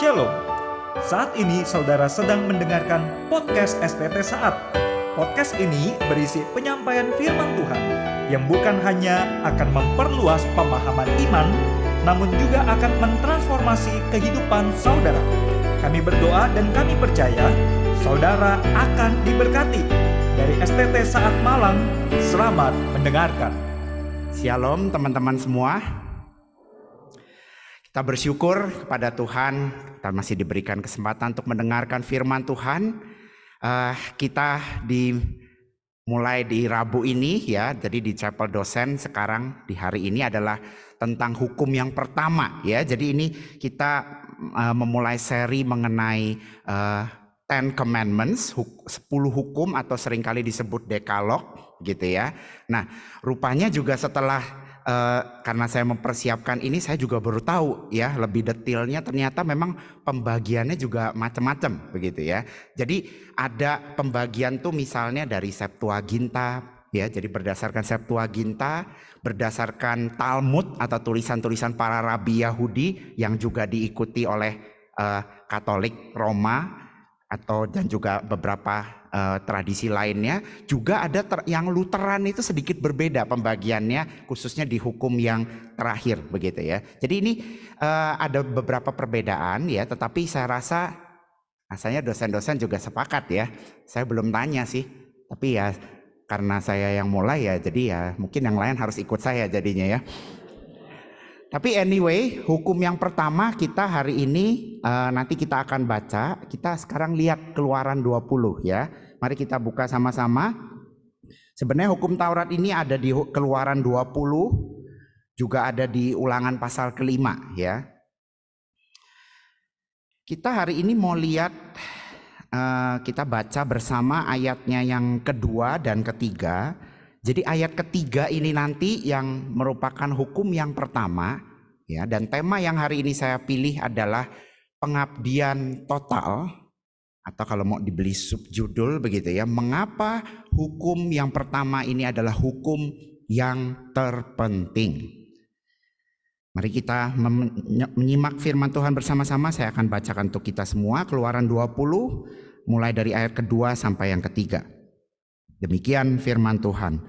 Shalom. Saat ini saudara sedang mendengarkan podcast STT Saat. Podcast ini berisi penyampaian firman Tuhan yang bukan hanya akan memperluas pemahaman iman, namun juga akan mentransformasi kehidupan saudara. Kami berdoa dan kami percaya saudara akan diberkati. Dari STT Saat Malang, selamat mendengarkan. Shalom teman-teman semua. Kita bersyukur kepada Tuhan, kita masih diberikan kesempatan untuk mendengarkan firman Tuhan. Eh, kita di mulai di Rabu ini ya, jadi di chapel dosen sekarang di hari ini adalah tentang hukum yang pertama ya. Jadi ini kita eh, memulai seri mengenai eh, Ten Commandments, 10 hukum atau sering kali disebut dekalog gitu ya. Nah, rupanya juga setelah Uh, karena saya mempersiapkan ini saya juga baru tahu ya lebih detailnya ternyata memang pembagiannya juga macam-macam begitu ya. Jadi ada pembagian tuh misalnya dari Septuaginta ya, jadi berdasarkan Septuaginta, berdasarkan Talmud atau tulisan-tulisan para rabi Yahudi yang juga diikuti oleh uh, Katolik Roma atau dan juga beberapa uh, tradisi lainnya juga ada ter, yang Lutheran itu sedikit berbeda pembagiannya khususnya di hukum yang terakhir begitu ya. Jadi ini uh, ada beberapa perbedaan ya, tetapi saya rasa rasanya dosen-dosen juga sepakat ya. Saya belum tanya sih, tapi ya karena saya yang mulai ya, jadi ya mungkin yang lain harus ikut saya jadinya ya. Tapi anyway, hukum yang pertama kita hari ini uh, nanti kita akan baca. Kita sekarang lihat Keluaran 20 ya. Mari kita buka sama-sama. Sebenarnya hukum Taurat ini ada di Keluaran 20 juga ada di Ulangan pasal kelima ya. Kita hari ini mau lihat uh, kita baca bersama ayatnya yang kedua dan ketiga. Jadi ayat ketiga ini nanti yang merupakan hukum yang pertama ya dan tema yang hari ini saya pilih adalah pengabdian total atau kalau mau dibeli subjudul begitu ya mengapa hukum yang pertama ini adalah hukum yang terpenting. Mari kita menyimak firman Tuhan bersama-sama. Saya akan bacakan untuk kita semua Keluaran 20 mulai dari ayat kedua sampai yang ketiga. Demikian firman Tuhan.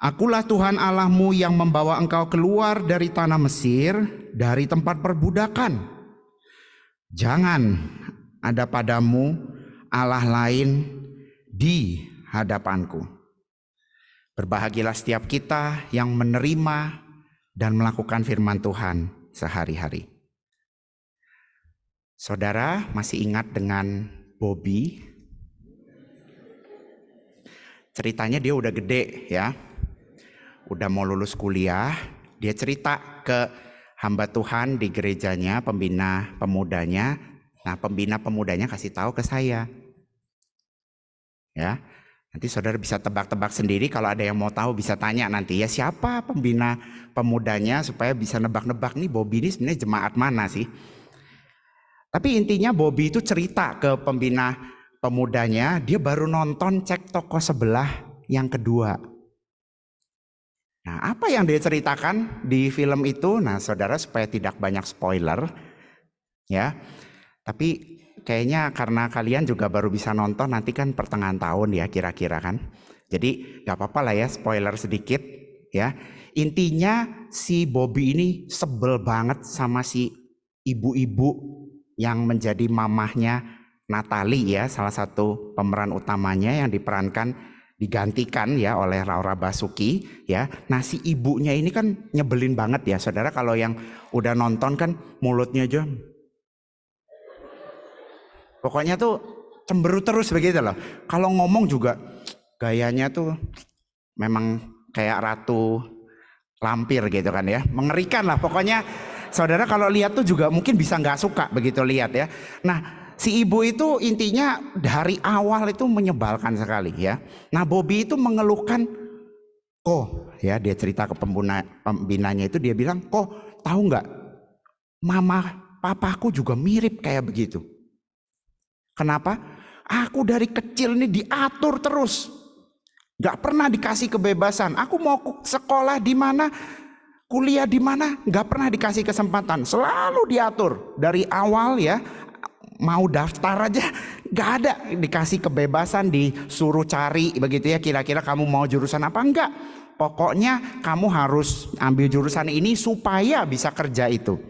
Akulah Tuhan Allahmu yang membawa engkau keluar dari tanah Mesir, dari tempat perbudakan. Jangan ada padamu Allah lain di hadapanku. Berbahagialah setiap kita yang menerima dan melakukan firman Tuhan sehari-hari. Saudara masih ingat dengan Bobby ceritanya dia udah gede ya. Udah mau lulus kuliah, dia cerita ke hamba Tuhan di gerejanya, pembina pemudanya. Nah, pembina pemudanya kasih tahu ke saya. Ya. Nanti saudara bisa tebak-tebak sendiri kalau ada yang mau tahu bisa tanya nanti ya siapa pembina pemudanya supaya bisa nebak-nebak nih Bobby ini sebenarnya jemaat mana sih. Tapi intinya Bobby itu cerita ke pembina pemudanya, dia baru nonton cek toko sebelah yang kedua. Nah, apa yang dia ceritakan di film itu? Nah, saudara supaya tidak banyak spoiler, ya. Tapi kayaknya karena kalian juga baru bisa nonton nanti kan pertengahan tahun ya kira-kira kan. Jadi gak apa-apa lah ya spoiler sedikit, ya. Intinya si Bobby ini sebel banget sama si ibu-ibu yang menjadi mamahnya Natali ya salah satu pemeran utamanya yang diperankan digantikan ya oleh Laura Basuki ya. Nah si ibunya ini kan nyebelin banget ya saudara kalau yang udah nonton kan mulutnya aja. Pokoknya tuh cemberut terus begitu loh. Kalau ngomong juga gayanya tuh memang kayak ratu lampir gitu kan ya. Mengerikan lah pokoknya saudara kalau lihat tuh juga mungkin bisa nggak suka begitu lihat ya. Nah si ibu itu intinya dari awal itu menyebalkan sekali ya. Nah Bobby itu mengeluhkan, kok ya dia cerita ke pembina, pembinanya itu dia bilang, kok tahu nggak, mama papaku juga mirip kayak begitu. Kenapa? Aku dari kecil ini diatur terus. Gak pernah dikasih kebebasan. Aku mau sekolah di mana Kuliah di mana? Nggak pernah dikasih kesempatan. Selalu diatur dari awal ya. Mau daftar aja. Nggak ada. Dikasih kebebasan disuruh cari begitu ya. Kira-kira kamu mau jurusan apa enggak? Pokoknya kamu harus ambil jurusan ini supaya bisa kerja itu.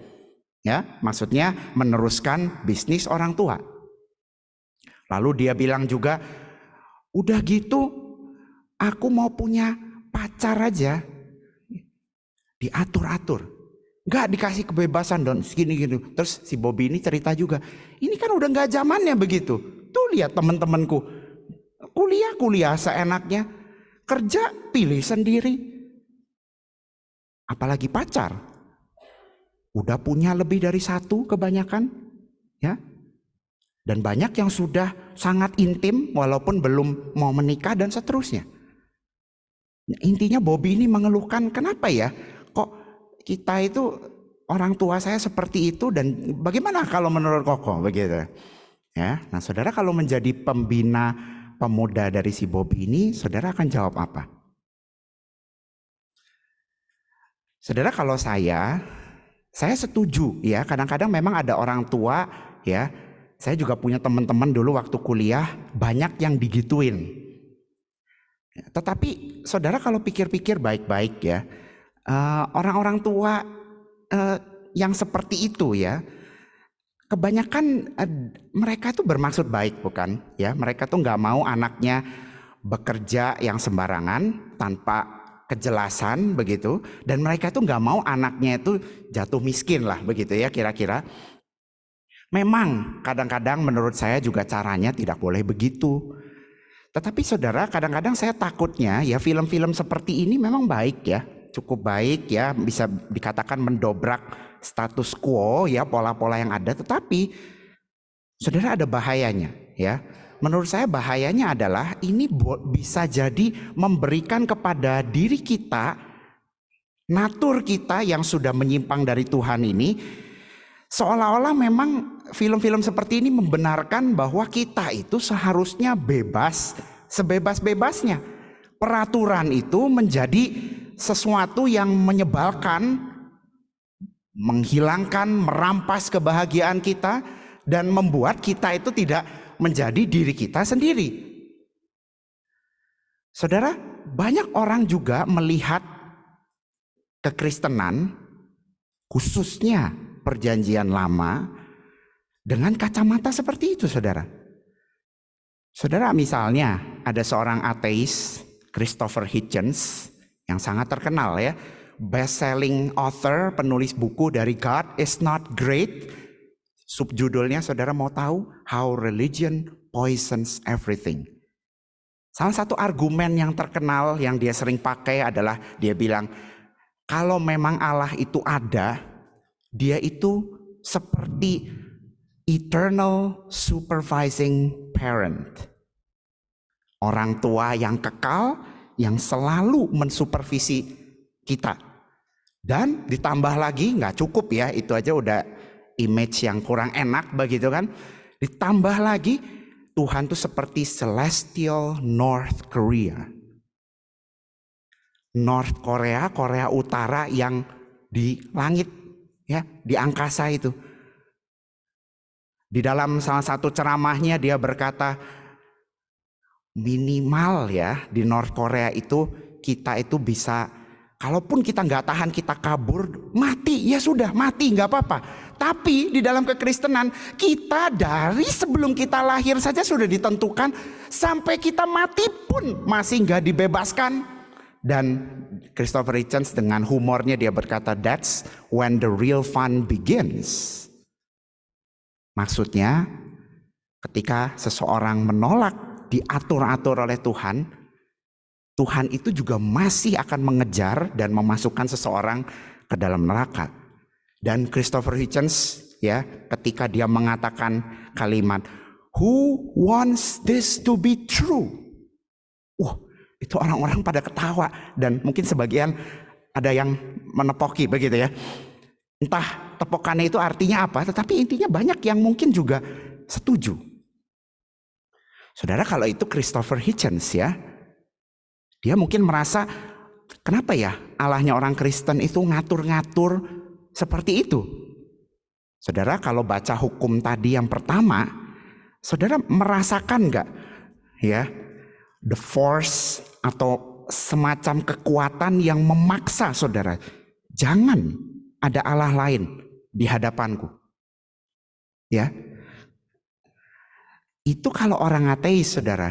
Ya maksudnya meneruskan bisnis orang tua. Lalu dia bilang juga udah gitu aku mau punya pacar aja. Diatur-atur. Gak dikasih kebebasan dan segini gitu. Terus si Bobby ini cerita juga, ini kan udah nggak zamannya begitu. Tuh lihat teman-temanku, kuliah kuliah seenaknya, kerja pilih sendiri. Apalagi pacar, udah punya lebih dari satu kebanyakan, ya. Dan banyak yang sudah sangat intim walaupun belum mau menikah dan seterusnya. Intinya Bobby ini mengeluhkan kenapa ya kok kita itu orang tua saya seperti itu dan bagaimana kalau menurut Koko begitu? Ya, nah saudara kalau menjadi pembina pemuda dari si Bobby ini, saudara akan jawab apa? Saudara kalau saya, saya setuju ya. Kadang-kadang memang ada orang tua ya. Saya juga punya teman-teman dulu waktu kuliah banyak yang digituin. Tetapi saudara kalau pikir-pikir baik-baik ya, Eh, orang-orang tua uh, yang seperti itu ya, kebanyakan uh, mereka itu bermaksud baik bukan? Ya, mereka tuh nggak mau anaknya bekerja yang sembarangan tanpa kejelasan begitu, dan mereka tuh nggak mau anaknya itu jatuh miskin lah begitu ya kira-kira. Memang kadang-kadang menurut saya juga caranya tidak boleh begitu. Tetapi saudara kadang-kadang saya takutnya ya film-film seperti ini memang baik ya cukup baik ya bisa dikatakan mendobrak status quo ya pola-pola yang ada. Tetapi saudara ada bahayanya ya. Menurut saya bahayanya adalah ini bisa jadi memberikan kepada diri kita natur kita yang sudah menyimpang dari Tuhan ini seolah-olah memang film-film seperti ini membenarkan bahwa kita itu seharusnya bebas sebebas-bebasnya. Peraturan itu menjadi sesuatu yang menyebalkan, menghilangkan, merampas kebahagiaan kita, dan membuat kita itu tidak menjadi diri kita sendiri. Saudara, banyak orang juga melihat kekristenan, khususnya Perjanjian Lama, dengan kacamata seperti itu, saudara. Saudara, misalnya ada seorang ateis, Christopher Hitchens, yang sangat terkenal ya. Best selling author, penulis buku dari God is not great. Subjudulnya saudara mau tahu? How religion poisons everything. Salah satu argumen yang terkenal yang dia sering pakai adalah dia bilang, kalau memang Allah itu ada, dia itu seperti eternal supervising parent. Orang tua yang kekal yang selalu mensupervisi kita. Dan ditambah lagi nggak cukup ya, itu aja udah image yang kurang enak begitu kan. Ditambah lagi Tuhan tuh seperti celestial North Korea. North Korea, Korea Utara yang di langit ya, di angkasa itu. Di dalam salah satu ceramahnya dia berkata, minimal ya di North Korea itu kita itu bisa kalaupun kita nggak tahan kita kabur mati. Ya sudah mati nggak apa-apa. Tapi di dalam kekristenan kita dari sebelum kita lahir saja sudah ditentukan sampai kita mati pun masih nggak dibebaskan. Dan Christopher Hitchens dengan humornya dia berkata that's when the real fun begins. Maksudnya ketika seseorang menolak diatur-atur oleh Tuhan, Tuhan itu juga masih akan mengejar dan memasukkan seseorang ke dalam neraka. Dan Christopher Hitchens ya, ketika dia mengatakan kalimat Who wants this to be true? Wah, itu orang-orang pada ketawa dan mungkin sebagian ada yang menepoki begitu ya. Entah tepokannya itu artinya apa, tetapi intinya banyak yang mungkin juga setuju. Saudara kalau itu Christopher Hitchens ya. Dia mungkin merasa kenapa ya Allahnya orang Kristen itu ngatur-ngatur seperti itu? Saudara kalau baca hukum tadi yang pertama, saudara merasakan nggak ya the force atau semacam kekuatan yang memaksa saudara jangan ada Allah lain di hadapanku. Ya. Itu kalau orang ateis saudara.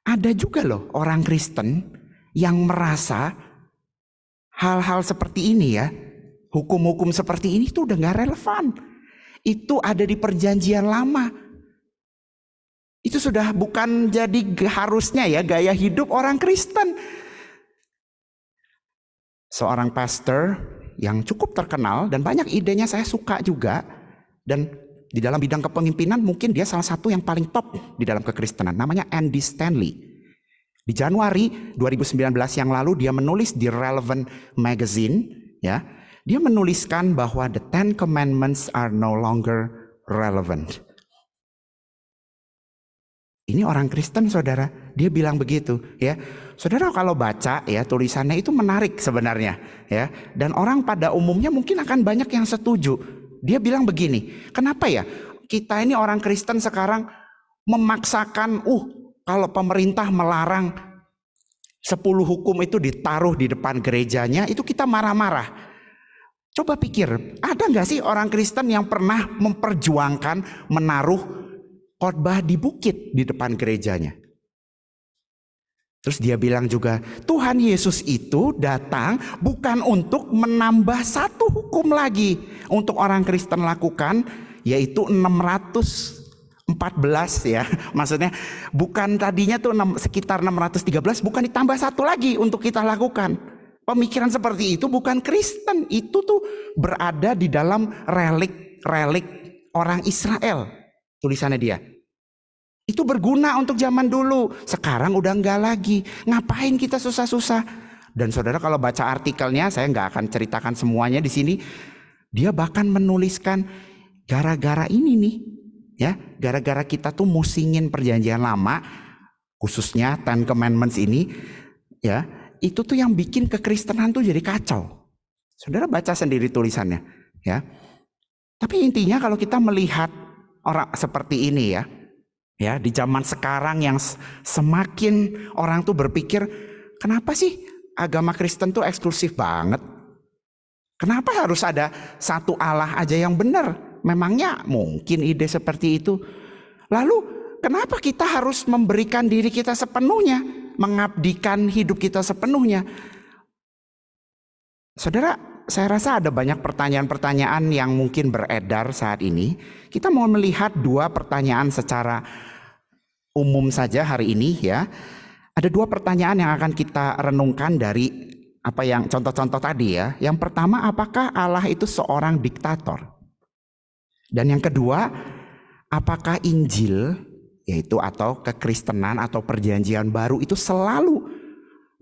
Ada juga loh orang Kristen yang merasa hal-hal seperti ini ya Hukum-hukum seperti ini tuh udah gak relevan. Itu ada di perjanjian lama. Itu sudah bukan jadi harusnya ya gaya hidup orang Kristen. Seorang pastor yang cukup terkenal dan banyak idenya saya suka juga. Dan di dalam bidang kepemimpinan mungkin dia salah satu yang paling top di dalam kekristenan. Namanya Andy Stanley. Di Januari 2019 yang lalu dia menulis di Relevant Magazine ya dia menuliskan bahwa the Ten Commandments are no longer relevant. Ini orang Kristen saudara, dia bilang begitu ya. Saudara kalau baca ya tulisannya itu menarik sebenarnya ya. Dan orang pada umumnya mungkin akan banyak yang setuju. Dia bilang begini, kenapa ya kita ini orang Kristen sekarang memaksakan uh kalau pemerintah melarang 10 hukum itu ditaruh di depan gerejanya itu kita marah-marah. Coba pikir, ada nggak sih orang Kristen yang pernah memperjuangkan menaruh khotbah di bukit di depan gerejanya? Terus dia bilang juga, Tuhan Yesus itu datang bukan untuk menambah satu hukum lagi untuk orang Kristen lakukan, yaitu 614 ya. Maksudnya bukan tadinya tuh sekitar 613, bukan ditambah satu lagi untuk kita lakukan. Pemikiran seperti itu bukan Kristen, itu tuh berada di dalam relik-relik orang Israel. Tulisannya dia. Itu berguna untuk zaman dulu. Sekarang udah enggak lagi. Ngapain kita susah-susah? Dan saudara kalau baca artikelnya, saya nggak akan ceritakan semuanya di sini. Dia bahkan menuliskan gara-gara ini nih, ya, gara-gara kita tuh musingin perjanjian lama, khususnya Ten Commandments ini, ya, itu tuh yang bikin kekristenan tuh jadi kacau. Saudara baca sendiri tulisannya, ya. Tapi intinya kalau kita melihat orang seperti ini ya, ya di zaman sekarang yang semakin orang tuh berpikir, kenapa sih agama Kristen tuh eksklusif banget? Kenapa harus ada satu Allah aja yang benar? Memangnya mungkin ide seperti itu? Lalu kenapa kita harus memberikan diri kita sepenuhnya? mengabdikan hidup kita sepenuhnya. Saudara, saya rasa ada banyak pertanyaan-pertanyaan yang mungkin beredar saat ini. Kita mau melihat dua pertanyaan secara umum saja hari ini ya. Ada dua pertanyaan yang akan kita renungkan dari apa yang contoh-contoh tadi ya. Yang pertama, apakah Allah itu seorang diktator? Dan yang kedua, apakah Injil yaitu atau kekristenan atau perjanjian baru itu selalu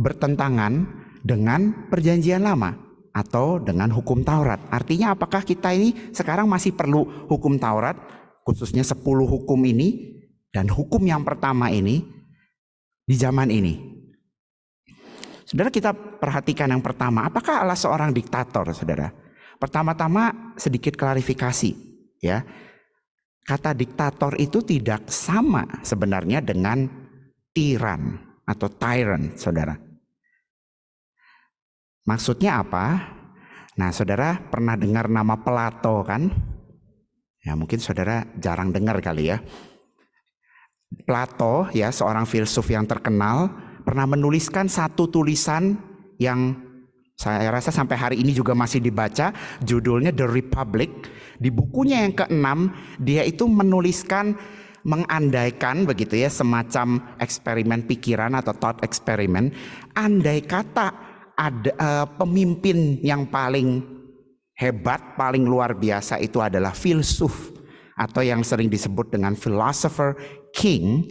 bertentangan dengan perjanjian lama atau dengan hukum Taurat. Artinya apakah kita ini sekarang masih perlu hukum Taurat khususnya 10 hukum ini dan hukum yang pertama ini di zaman ini. Saudara kita perhatikan yang pertama, apakah Allah seorang diktator, Saudara? Pertama-tama sedikit klarifikasi, ya. Kata diktator itu tidak sama sebenarnya dengan tiran atau tyrant, saudara. Maksudnya apa? Nah, saudara pernah dengar nama Plato kan? Ya, mungkin saudara jarang dengar kali ya. Plato ya, seorang filsuf yang terkenal, pernah menuliskan satu tulisan yang saya rasa sampai hari ini juga masih dibaca, judulnya The Republic. Di bukunya yang keenam, dia itu menuliskan mengandaikan begitu ya semacam eksperimen pikiran atau thought eksperimen. Andai kata ada uh, pemimpin yang paling hebat, paling luar biasa itu adalah filsuf atau yang sering disebut dengan philosopher king.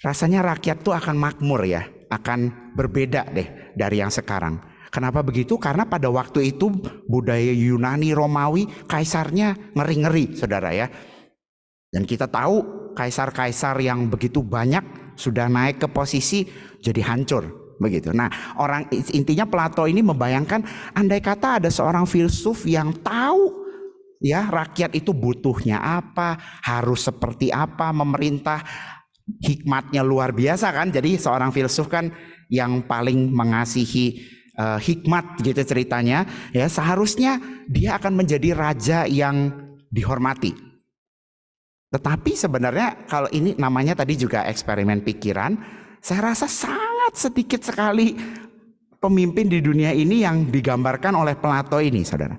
Rasanya rakyat tuh akan makmur ya akan berbeda deh dari yang sekarang. Kenapa begitu? Karena pada waktu itu budaya Yunani Romawi kaisarnya ngeri-ngeri, Saudara ya. Dan kita tahu kaisar-kaisar yang begitu banyak sudah naik ke posisi jadi hancur begitu. Nah, orang intinya Plato ini membayangkan andai kata ada seorang filsuf yang tahu ya rakyat itu butuhnya apa, harus seperti apa, memerintah hikmatnya luar biasa kan. Jadi seorang filsuf kan yang paling mengasihi uh, hikmat gitu ceritanya ya seharusnya dia akan menjadi raja yang dihormati. Tetapi sebenarnya kalau ini namanya tadi juga eksperimen pikiran, saya rasa sangat sedikit sekali pemimpin di dunia ini yang digambarkan oleh Plato ini, saudara.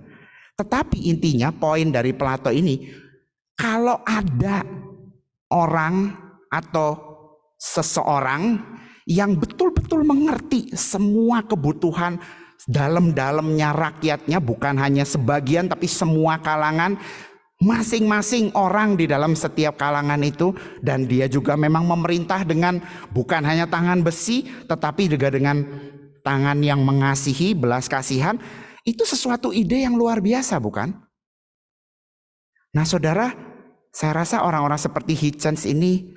Tetapi intinya poin dari Plato ini, kalau ada orang atau seseorang yang betul-betul mengerti semua kebutuhan dalam-dalamnya rakyatnya, bukan hanya sebagian tapi semua kalangan, masing-masing orang di dalam setiap kalangan itu dan dia juga memang memerintah dengan bukan hanya tangan besi tetapi juga dengan tangan yang mengasihi belas kasihan itu sesuatu ide yang luar biasa bukan? Nah saudara saya rasa orang-orang seperti Hitchens ini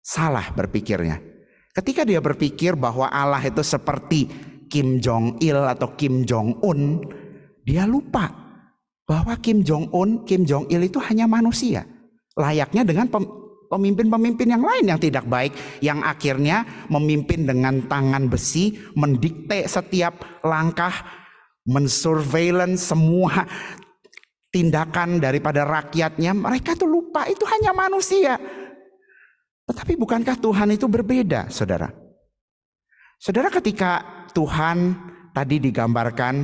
salah berpikirnya. Ketika dia berpikir bahwa Allah itu seperti Kim Jong Il atau Kim Jong Un, dia lupa bahwa Kim Jong Un, Kim Jong Il itu hanya manusia, layaknya dengan pemimpin-pemimpin yang lain yang tidak baik, yang akhirnya memimpin dengan tangan besi, mendikte setiap langkah, mensurveillance semua tindakan daripada rakyatnya. Mereka tuh lupa itu hanya manusia. Tetapi bukankah Tuhan itu berbeda, saudara? Saudara ketika Tuhan tadi digambarkan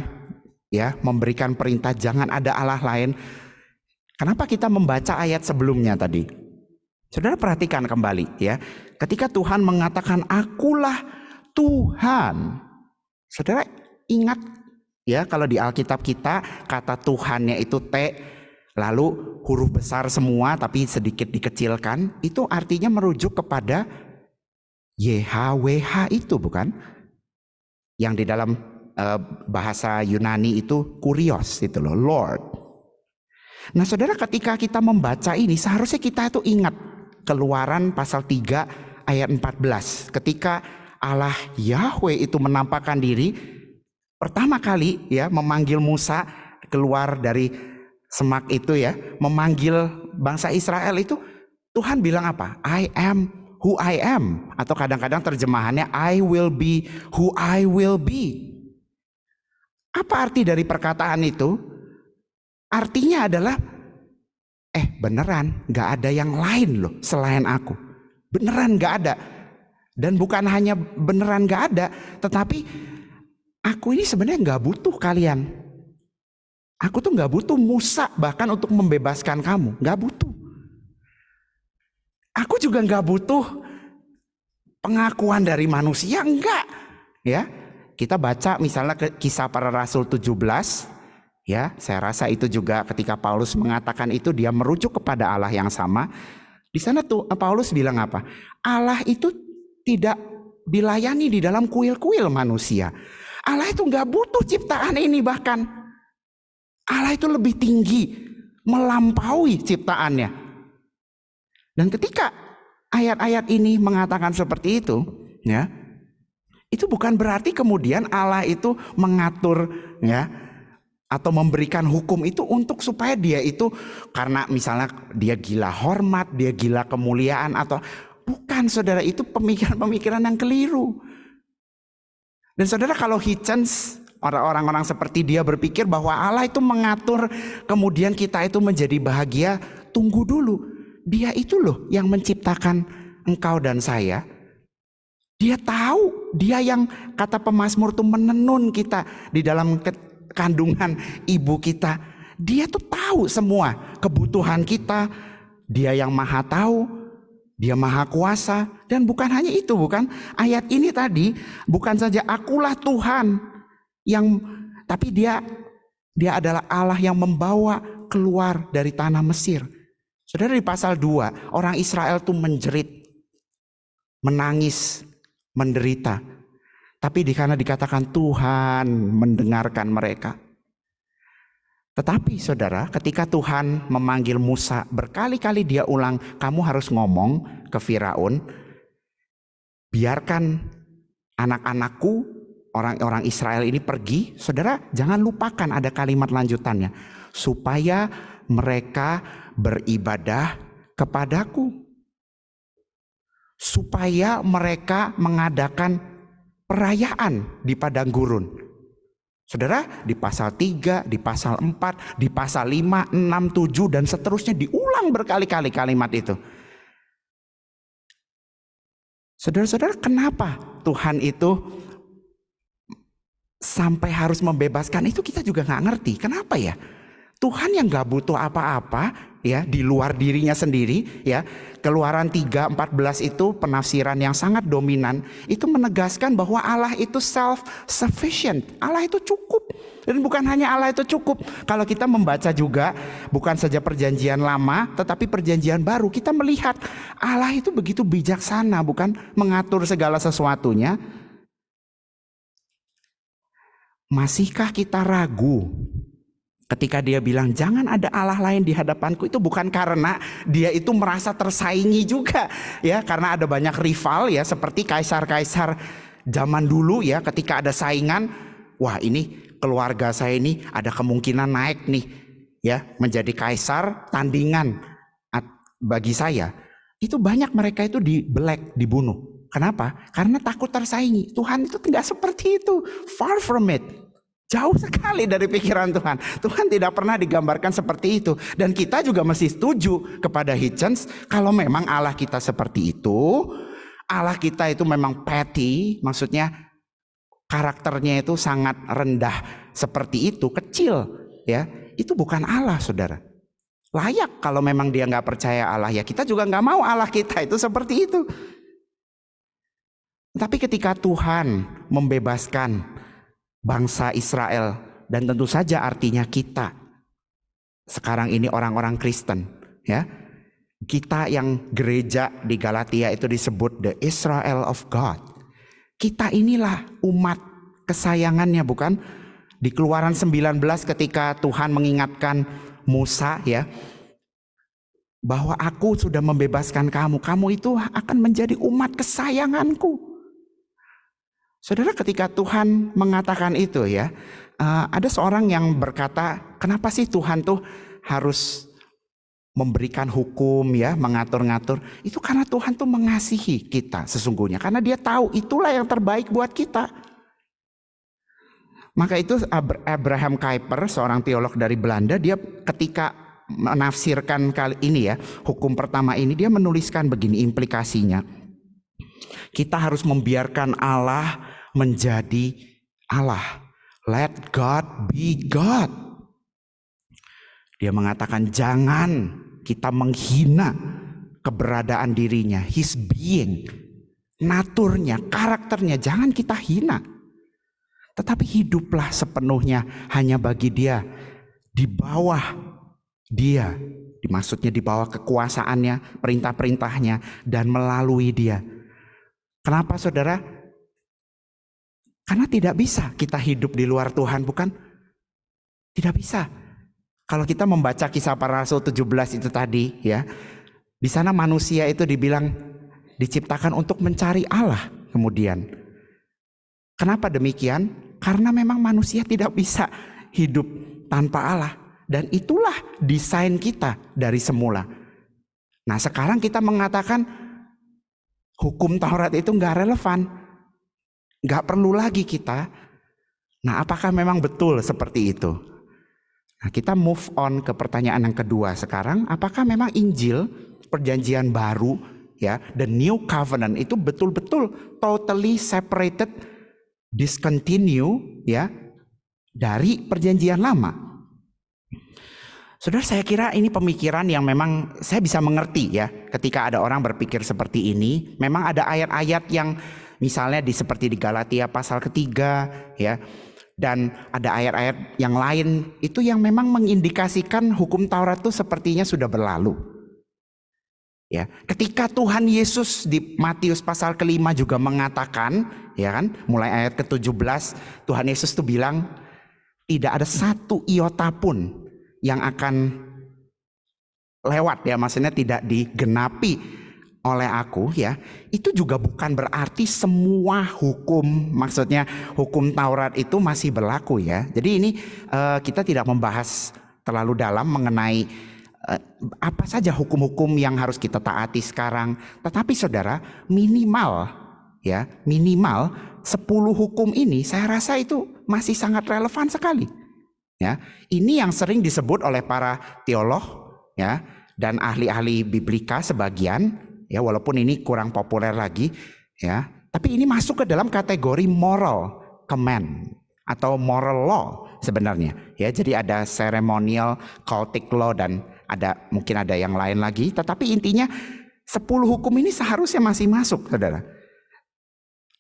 ya memberikan perintah jangan ada Allah lain. Kenapa kita membaca ayat sebelumnya tadi? Saudara perhatikan kembali ya. Ketika Tuhan mengatakan akulah Tuhan. Saudara ingat ya kalau di Alkitab kita kata Tuhannya itu T lalu huruf besar semua tapi sedikit dikecilkan itu artinya merujuk kepada YHWH itu bukan? Yang di dalam uh, bahasa Yunani itu kurios itu loh, Lord. Nah saudara ketika kita membaca ini seharusnya kita itu ingat keluaran pasal 3 ayat 14. Ketika Allah Yahweh itu menampakkan diri pertama kali ya memanggil Musa keluar dari semak itu ya, memanggil bangsa Israel itu Tuhan bilang apa? I am who I am atau kadang-kadang terjemahannya I will be who I will be. Apa arti dari perkataan itu? Artinya adalah, eh beneran gak ada yang lain loh selain aku. Beneran gak ada. Dan bukan hanya beneran gak ada, tetapi aku ini sebenarnya gak butuh kalian. Aku tuh gak butuh Musa bahkan untuk membebaskan kamu. Gak butuh. Aku juga gak butuh pengakuan dari manusia. Enggak. Ya, kita baca misalnya ke kisah para rasul 17 ya, saya rasa itu juga ketika Paulus mengatakan itu dia merujuk kepada Allah yang sama. Di sana tuh Paulus bilang apa? Allah itu tidak dilayani di dalam kuil-kuil manusia. Allah itu nggak butuh ciptaan ini bahkan. Allah itu lebih tinggi, melampaui ciptaannya. Dan ketika ayat-ayat ini mengatakan seperti itu, ya, itu bukan berarti kemudian Allah itu mengatur ya atau memberikan hukum itu untuk supaya dia itu karena misalnya dia gila hormat, dia gila kemuliaan atau bukan saudara itu pemikiran-pemikiran yang keliru. Dan saudara kalau Hitchens orang-orang seperti dia berpikir bahwa Allah itu mengatur kemudian kita itu menjadi bahagia, tunggu dulu. Dia itu loh yang menciptakan engkau dan saya dia tahu, dia yang kata pemazmur itu menenun kita di dalam kandungan ibu kita. Dia tuh tahu semua kebutuhan kita. Dia yang maha tahu, dia maha kuasa. Dan bukan hanya itu, bukan? Ayat ini tadi bukan saja akulah Tuhan yang tapi dia dia adalah Allah yang membawa keluar dari tanah Mesir. Saudara di pasal 2, orang Israel tuh menjerit, menangis, menderita. Tapi di karena dikatakan Tuhan mendengarkan mereka. Tetapi saudara, ketika Tuhan memanggil Musa, berkali-kali dia ulang, kamu harus ngomong ke Firaun, biarkan anak-anakku orang-orang Israel ini pergi, saudara jangan lupakan ada kalimat lanjutannya supaya mereka beribadah kepadaku. Supaya mereka mengadakan perayaan di padang gurun. Saudara, di pasal 3, di pasal 4, di pasal 5, 6, 7 dan seterusnya diulang berkali-kali kalimat itu. Saudara-saudara, kenapa Tuhan itu sampai harus membebaskan itu kita juga nggak ngerti. Kenapa ya? Tuhan yang nggak butuh apa-apa ya di luar dirinya sendiri ya. Keluaran 3 14 itu penafsiran yang sangat dominan itu menegaskan bahwa Allah itu self sufficient. Allah itu cukup. Dan bukan hanya Allah itu cukup. Kalau kita membaca juga bukan saja perjanjian lama tetapi perjanjian baru kita melihat Allah itu begitu bijaksana bukan mengatur segala sesuatunya. Masihkah kita ragu Ketika dia bilang jangan ada Allah lain di hadapanku itu bukan karena dia itu merasa tersaingi juga ya. Karena ada banyak rival ya seperti kaisar-kaisar zaman dulu ya ketika ada saingan wah ini keluarga saya ini ada kemungkinan naik nih ya menjadi kaisar tandingan bagi saya. Itu banyak mereka itu dibelek dibunuh. Kenapa? Karena takut tersaingi. Tuhan itu tidak seperti itu. Far from it Jauh sekali dari pikiran Tuhan. Tuhan tidak pernah digambarkan seperti itu. Dan kita juga mesti setuju kepada Hitchens kalau memang Allah kita seperti itu, Allah kita itu memang petty, maksudnya karakternya itu sangat rendah seperti itu, kecil, ya. Itu bukan Allah, saudara. Layak kalau memang dia nggak percaya Allah ya kita juga nggak mau Allah kita itu seperti itu. Tapi ketika Tuhan membebaskan bangsa Israel dan tentu saja artinya kita. Sekarang ini orang-orang Kristen, ya. Kita yang gereja di Galatia itu disebut the Israel of God. Kita inilah umat kesayangannya bukan? Di Keluaran 19 ketika Tuhan mengingatkan Musa ya bahwa aku sudah membebaskan kamu, kamu itu akan menjadi umat kesayanganku. Saudara ketika Tuhan mengatakan itu ya, uh, ada seorang yang berkata, kenapa sih Tuhan tuh harus memberikan hukum ya, mengatur-ngatur? Itu karena Tuhan tuh mengasihi kita sesungguhnya, karena Dia tahu itulah yang terbaik buat kita. Maka itu Abraham Kuyper, seorang teolog dari Belanda, dia ketika menafsirkan kali ini ya, hukum pertama ini dia menuliskan begini implikasinya. Kita harus membiarkan Allah menjadi Allah. Let God be God. Dia mengatakan jangan kita menghina keberadaan dirinya, his being, naturnya, karakternya, jangan kita hina. Tetapi hiduplah sepenuhnya hanya bagi dia di bawah dia, dimaksudnya di bawah kekuasaannya, perintah-perintahnya dan melalui dia. Kenapa Saudara? Karena tidak bisa kita hidup di luar Tuhan, bukan? Tidak bisa. Kalau kita membaca kisah para rasul 17 itu tadi, ya. Di sana manusia itu dibilang diciptakan untuk mencari Allah kemudian. Kenapa demikian? Karena memang manusia tidak bisa hidup tanpa Allah. Dan itulah desain kita dari semula. Nah sekarang kita mengatakan hukum Taurat itu nggak relevan. Gak perlu lagi kita. Nah, apakah memang betul seperti itu? Nah, kita move on ke pertanyaan yang kedua sekarang. Apakah memang Injil perjanjian baru ya, the new covenant itu betul-betul totally separated, discontinue ya dari perjanjian lama? Saudara, saya kira ini pemikiran yang memang saya bisa mengerti ya, ketika ada orang berpikir seperti ini. Memang ada ayat-ayat yang Misalnya di seperti di Galatia pasal ketiga ya. Dan ada ayat-ayat yang lain itu yang memang mengindikasikan hukum Taurat itu sepertinya sudah berlalu. Ya, ketika Tuhan Yesus di Matius pasal kelima juga mengatakan, ya kan, mulai ayat ke-17, Tuhan Yesus tuh bilang tidak ada satu iota pun yang akan lewat ya, maksudnya tidak digenapi oleh aku ya, itu juga bukan berarti semua hukum, maksudnya hukum Taurat itu masih berlaku ya. Jadi ini uh, kita tidak membahas terlalu dalam mengenai uh, apa saja hukum-hukum yang harus kita taati sekarang. Tetapi saudara, minimal ya, minimal 10 hukum ini saya rasa itu masih sangat relevan sekali. Ya, ini yang sering disebut oleh para teolog ya dan ahli-ahli biblika sebagian ya walaupun ini kurang populer lagi ya. Tapi ini masuk ke dalam kategori moral command atau moral law sebenarnya. Ya jadi ada ceremonial cultic law dan ada mungkin ada yang lain lagi. Tetapi intinya 10 hukum ini seharusnya masih masuk saudara.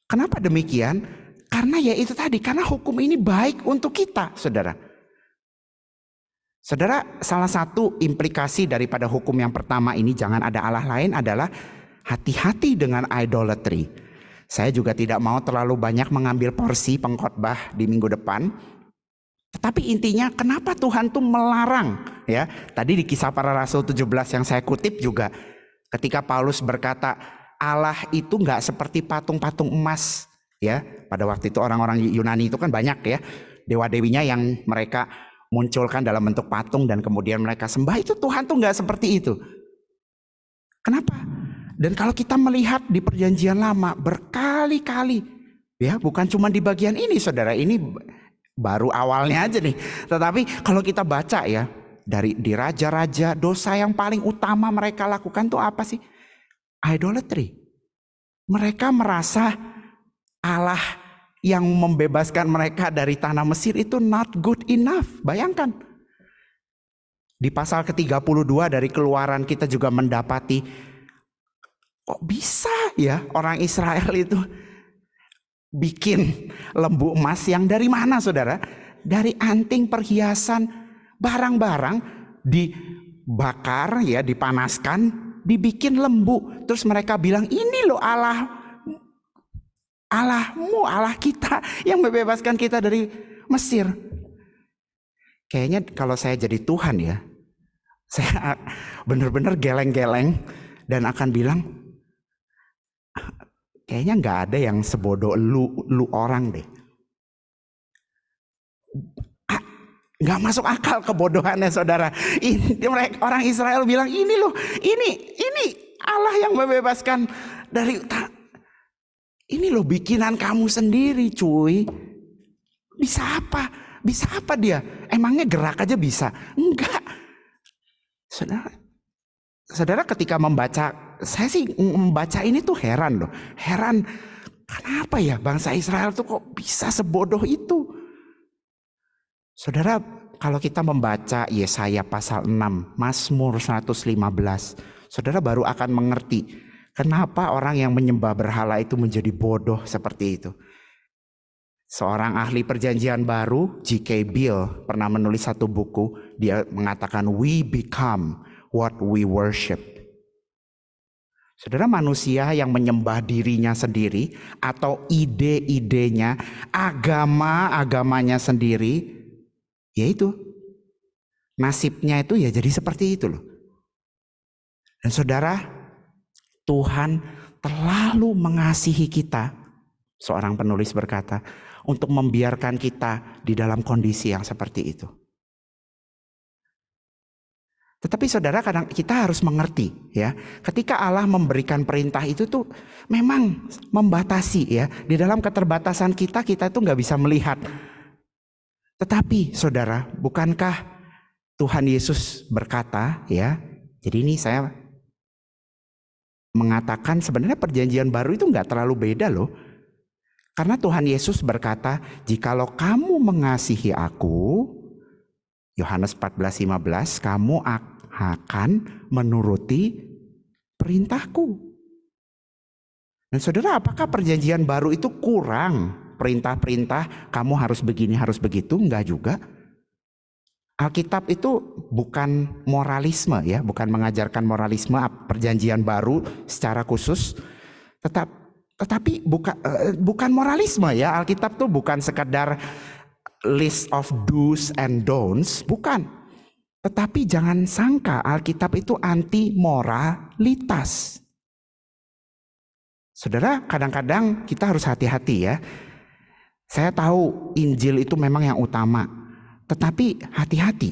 Kenapa demikian? Karena ya itu tadi karena hukum ini baik untuk kita saudara Saudara, salah satu implikasi daripada hukum yang pertama ini jangan ada Allah lain adalah hati-hati dengan idolatry. Saya juga tidak mau terlalu banyak mengambil porsi pengkhotbah di minggu depan. Tetapi intinya kenapa Tuhan tuh melarang ya? Tadi di kisah para rasul 17 yang saya kutip juga ketika Paulus berkata Allah itu nggak seperti patung-patung emas ya. Pada waktu itu orang-orang Yunani itu kan banyak ya dewa-dewinya yang mereka munculkan dalam bentuk patung dan kemudian mereka sembah itu Tuhan tuh nggak seperti itu. Kenapa? Dan kalau kita melihat di perjanjian lama berkali-kali ya bukan cuma di bagian ini saudara ini baru awalnya aja nih. Tetapi kalau kita baca ya dari di raja-raja dosa yang paling utama mereka lakukan tuh apa sih? Idolatry. Mereka merasa Allah yang membebaskan mereka dari tanah Mesir itu not good enough. Bayangkan. Di pasal ke-32 dari keluaran kita juga mendapati kok bisa ya orang Israel itu bikin lembu emas yang dari mana saudara? Dari anting perhiasan barang-barang dibakar ya dipanaskan dibikin lembu terus mereka bilang ini loh Allah Allahmu, Allah kita yang membebaskan kita dari Mesir. Kayaknya kalau saya jadi Tuhan ya, saya benar-benar geleng-geleng dan akan bilang, kayaknya nggak ada yang sebodoh lu, lu orang deh. Nggak masuk akal kebodohannya saudara. Ini orang Israel bilang ini loh, ini ini Allah yang membebaskan dari ini loh bikinan kamu sendiri cuy. Bisa apa? Bisa apa dia? Emangnya gerak aja bisa? Enggak. Saudara, saudara ketika membaca, saya sih membaca ini tuh heran loh. Heran, kenapa ya bangsa Israel tuh kok bisa sebodoh itu? Saudara, kalau kita membaca Yesaya pasal 6, Mazmur 115, saudara baru akan mengerti Kenapa orang yang menyembah berhala itu menjadi bodoh seperti itu? Seorang ahli perjanjian baru, G.K. Bill, pernah menulis satu buku. Dia mengatakan, "We become what we worship." Saudara, manusia yang menyembah dirinya sendiri atau ide-idenya, agama-agamanya sendiri, yaitu nasibnya itu ya jadi seperti itu loh. Dan saudara, Tuhan terlalu mengasihi kita, seorang penulis berkata, untuk membiarkan kita di dalam kondisi yang seperti itu. Tetapi saudara kadang kita harus mengerti ya, ketika Allah memberikan perintah itu tuh memang membatasi ya, di dalam keterbatasan kita kita tuh nggak bisa melihat. Tetapi saudara, bukankah Tuhan Yesus berkata ya, jadi ini saya mengatakan sebenarnya perjanjian baru itu nggak terlalu beda loh. Karena Tuhan Yesus berkata, "Jikalau kamu mengasihi aku, Yohanes 14:15, kamu akan menuruti perintahku." Dan Saudara, apakah perjanjian baru itu kurang perintah-perintah kamu harus begini, harus begitu? Enggak juga. Alkitab itu bukan moralisme ya, bukan mengajarkan moralisme perjanjian baru secara khusus, tetap tetapi bukan uh, bukan moralisme ya. Alkitab tuh bukan sekadar list of do's and don'ts, bukan. Tetapi jangan sangka Alkitab itu anti moralitas. Saudara, kadang-kadang kita harus hati-hati ya. Saya tahu Injil itu memang yang utama, tetapi hati-hati.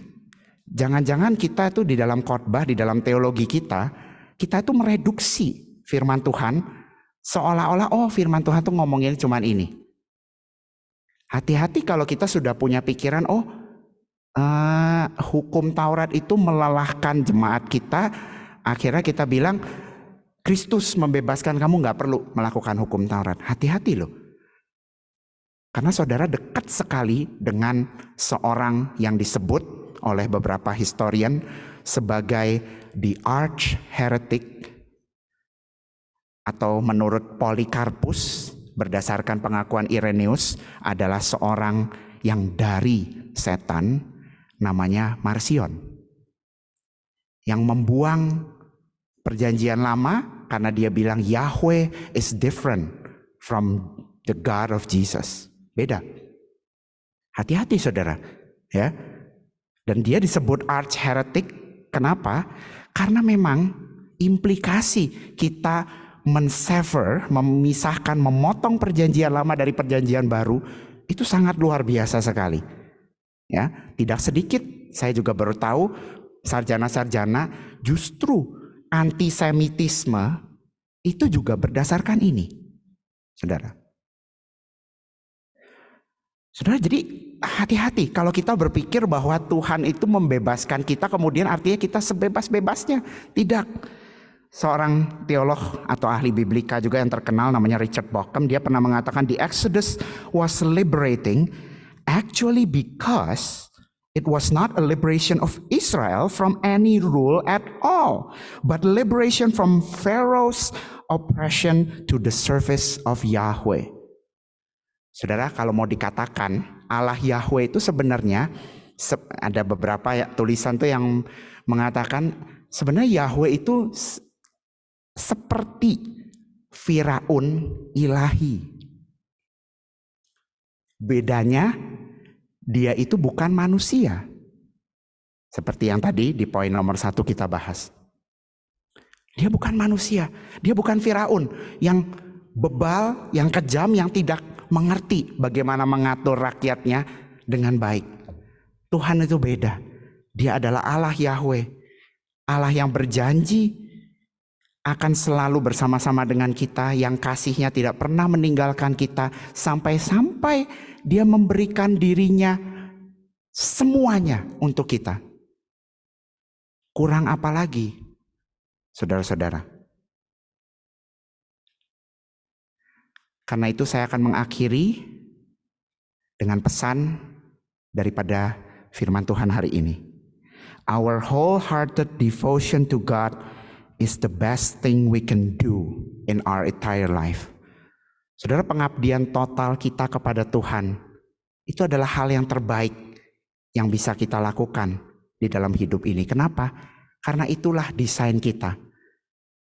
Jangan-jangan kita itu di dalam khotbah, di dalam teologi kita, kita itu mereduksi firman Tuhan seolah-olah oh firman Tuhan tuh ngomongin cuman ini. Hati-hati kalau kita sudah punya pikiran oh uh, hukum Taurat itu melelahkan jemaat kita, akhirnya kita bilang Kristus membebaskan kamu nggak perlu melakukan hukum Taurat. Hati-hati loh. Karena saudara dekat sekali dengan seorang yang disebut oleh beberapa historian sebagai the arch heretic atau menurut Polikarpus berdasarkan pengakuan Irenaeus adalah seorang yang dari setan namanya Marsion yang membuang perjanjian lama karena dia bilang Yahweh is different from the God of Jesus. Beda. Hati-hati saudara. Ya. Dan dia disebut arch heretic. Kenapa? Karena memang implikasi kita mensever, memisahkan, memotong perjanjian lama dari perjanjian baru itu sangat luar biasa sekali. Ya, tidak sedikit saya juga baru tahu sarjana-sarjana justru antisemitisme itu juga berdasarkan ini. Saudara. Saudara, jadi hati-hati kalau kita berpikir bahwa Tuhan itu membebaskan kita, kemudian artinya kita sebebas-bebasnya. Tidak. Seorang teolog atau ahli biblika juga yang terkenal namanya Richard Bauckham, dia pernah mengatakan the Exodus was liberating actually because it was not a liberation of Israel from any rule at all, but liberation from Pharaoh's oppression to the service of Yahweh. Saudara, kalau mau dikatakan Allah Yahweh itu sebenarnya ada beberapa ya, tulisan tuh yang mengatakan sebenarnya Yahweh itu seperti Firaun ilahi. Bedanya dia itu bukan manusia. Seperti yang tadi di poin nomor satu kita bahas. Dia bukan manusia, dia bukan Firaun yang bebal, yang kejam, yang tidak mengerti bagaimana mengatur rakyatnya dengan baik. Tuhan itu beda. Dia adalah Allah Yahweh. Allah yang berjanji akan selalu bersama-sama dengan kita yang kasihnya tidak pernah meninggalkan kita sampai-sampai dia memberikan dirinya semuanya untuk kita. Kurang apa lagi? Saudara-saudara. Karena itu saya akan mengakhiri dengan pesan daripada firman Tuhan hari ini. Our wholehearted devotion to God is the best thing we can do in our entire life. Saudara pengabdian total kita kepada Tuhan itu adalah hal yang terbaik yang bisa kita lakukan di dalam hidup ini. Kenapa? Karena itulah desain kita.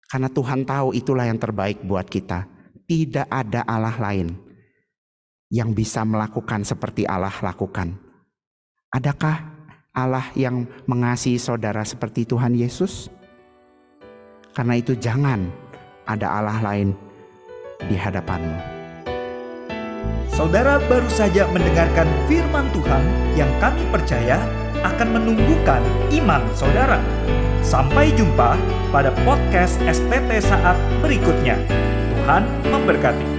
Karena Tuhan tahu itulah yang terbaik buat kita tidak ada Allah lain yang bisa melakukan seperti Allah lakukan. Adakah Allah yang mengasihi saudara seperti Tuhan Yesus? Karena itu jangan ada Allah lain di hadapanmu. Saudara baru saja mendengarkan firman Tuhan yang kami percaya akan menumbuhkan iman saudara. Sampai jumpa pada podcast STT saat berikutnya. Tuhan memberkati.